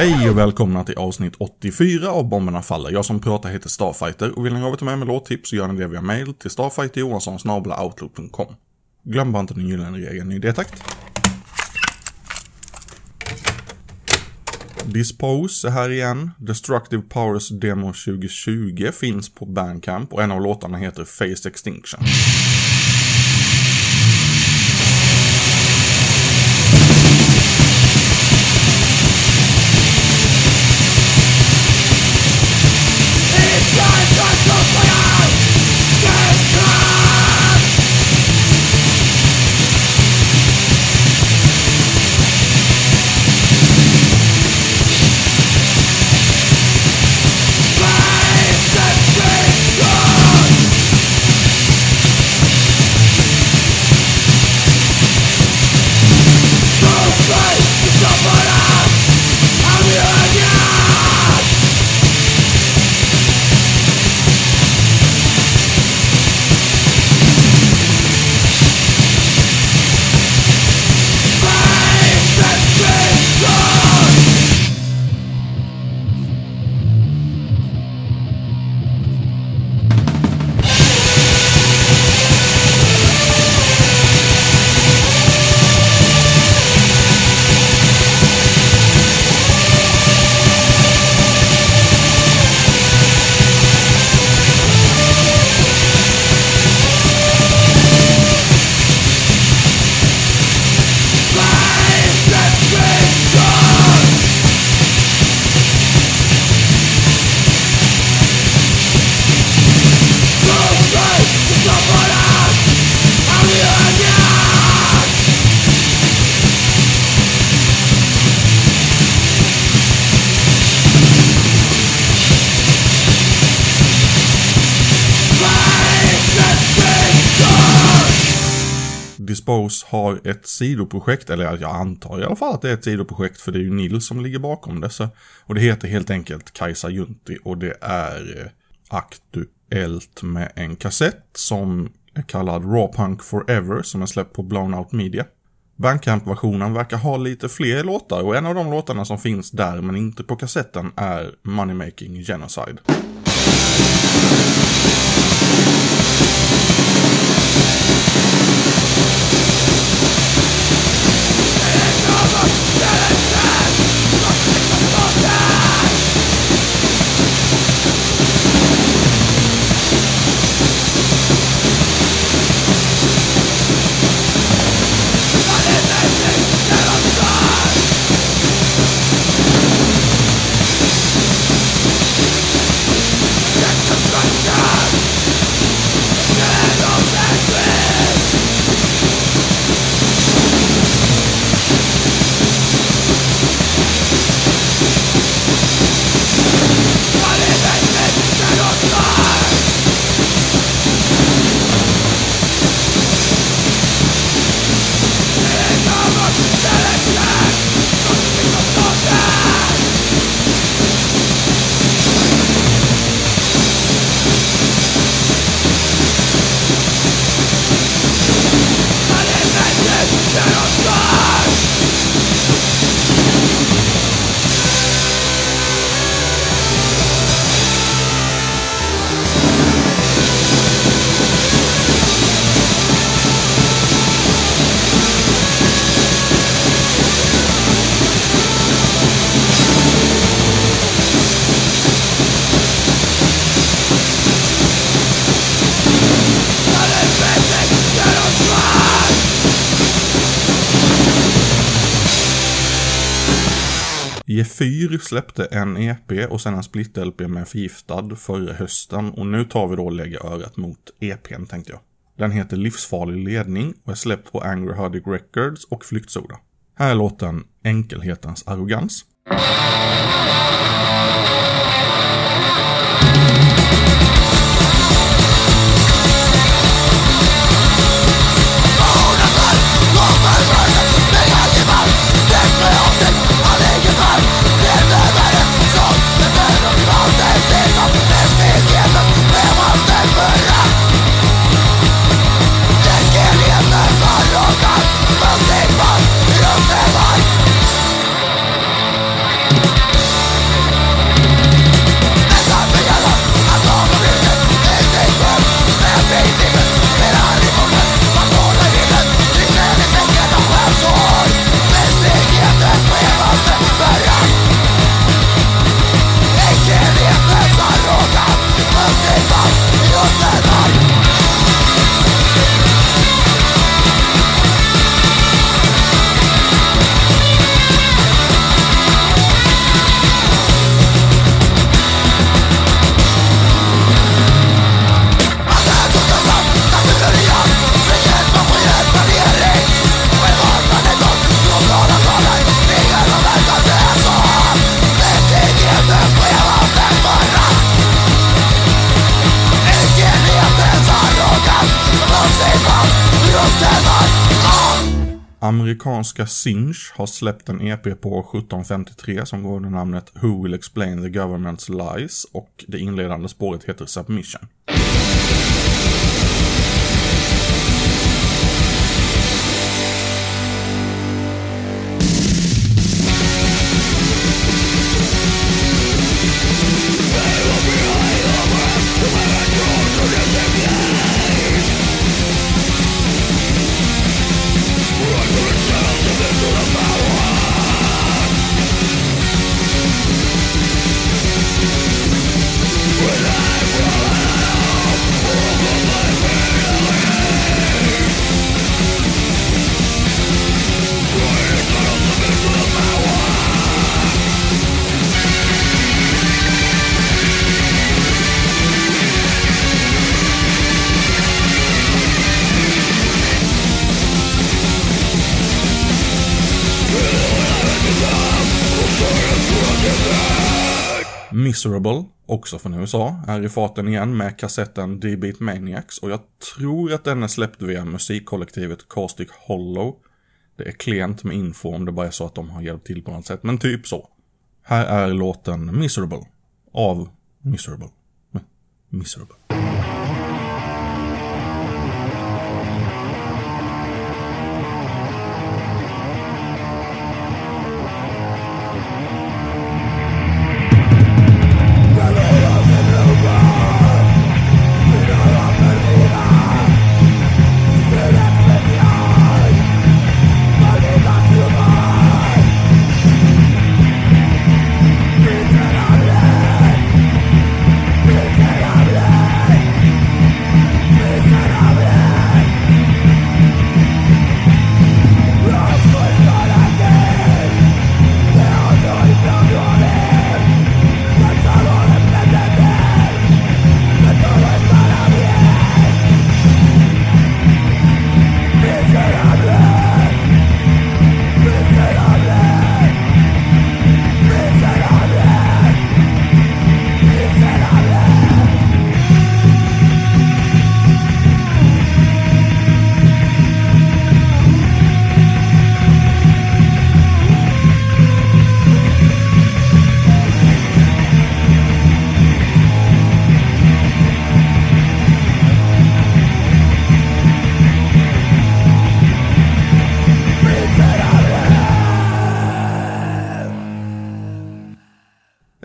Hej och välkomna till avsnitt 84 av Bomberna Faller. Jag som pratar heter Starfighter och vill ni ha med mig låttips så gör ni det via mail till starfighterjohansson.outlook.com. Glöm bara inte den gyllene regeln i det takt. Dispose är här igen. Destructive Powers Demo 2020 finns på Bandcamp och en av låtarna heter Face Extinction. Dispose har ett sidoprojekt, eller jag antar i alla fall att det är ett sidoprojekt för det är ju Nils som ligger bakom det. Och det heter helt enkelt Kajsa Junti och det är eh, aktuellt med en kassett som är kallad Raw Punk Forever som är släppt på Blown Out Media. Bandcamp-versionen verkar ha lite fler låtar och en av de låtarna som finns där men inte på kassetten är Money Making Genocide. Gefyr släppte en EP och sen en split-LP med Förgiftad förra hösten och nu tar vi då och lägger örat mot EPn tänkte jag. Den heter Livsfarlig ledning och är släppt på Angry Hardic Records och Flyktsoda. Här är låten Enkelhetens arrogans. Amerikanska Sinch har släppt en EP på 1753 som går under namnet Who Will Explain the Government's Lies och det inledande spåret heter Submission. Miserable, också från USA, är i farten igen med kassetten D-Beat Maniacs och jag tror att den är släppt via musikkollektivet Caustic Hollow. Det är klent med info om det bara är så att de har hjälpt till på något sätt, men typ så. Här är låten Miserable av Miserable. Miserable.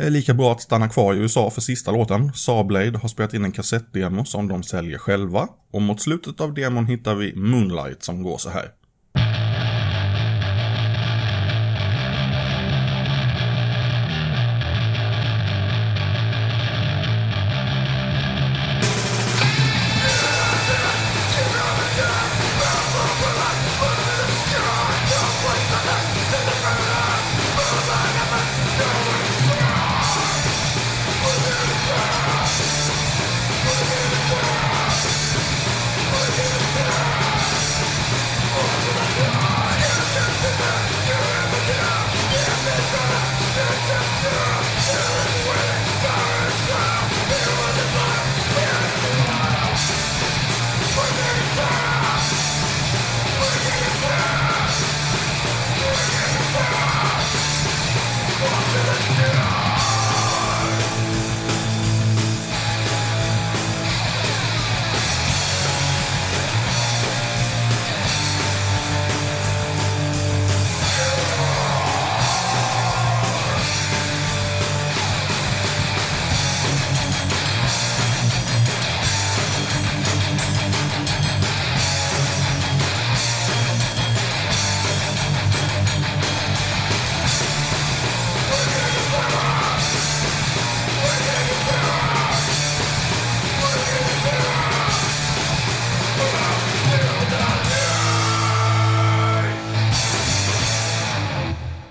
Är lika bra att stanna kvar i USA för sista låten. Sawblade har spelat in en kassettdemo som de säljer själva. Och mot slutet av demon hittar vi Moonlight som går så här.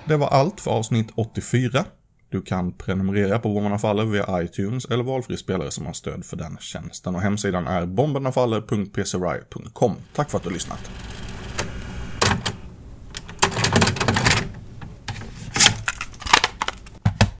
Det var allt för avsnitt 84. Du kan prenumerera på Bomberna Faller via iTunes eller valfri spelare som har stöd för den tjänsten. Och hemsidan är bombernafaller.pcry.com. Tack för att du har lyssnat.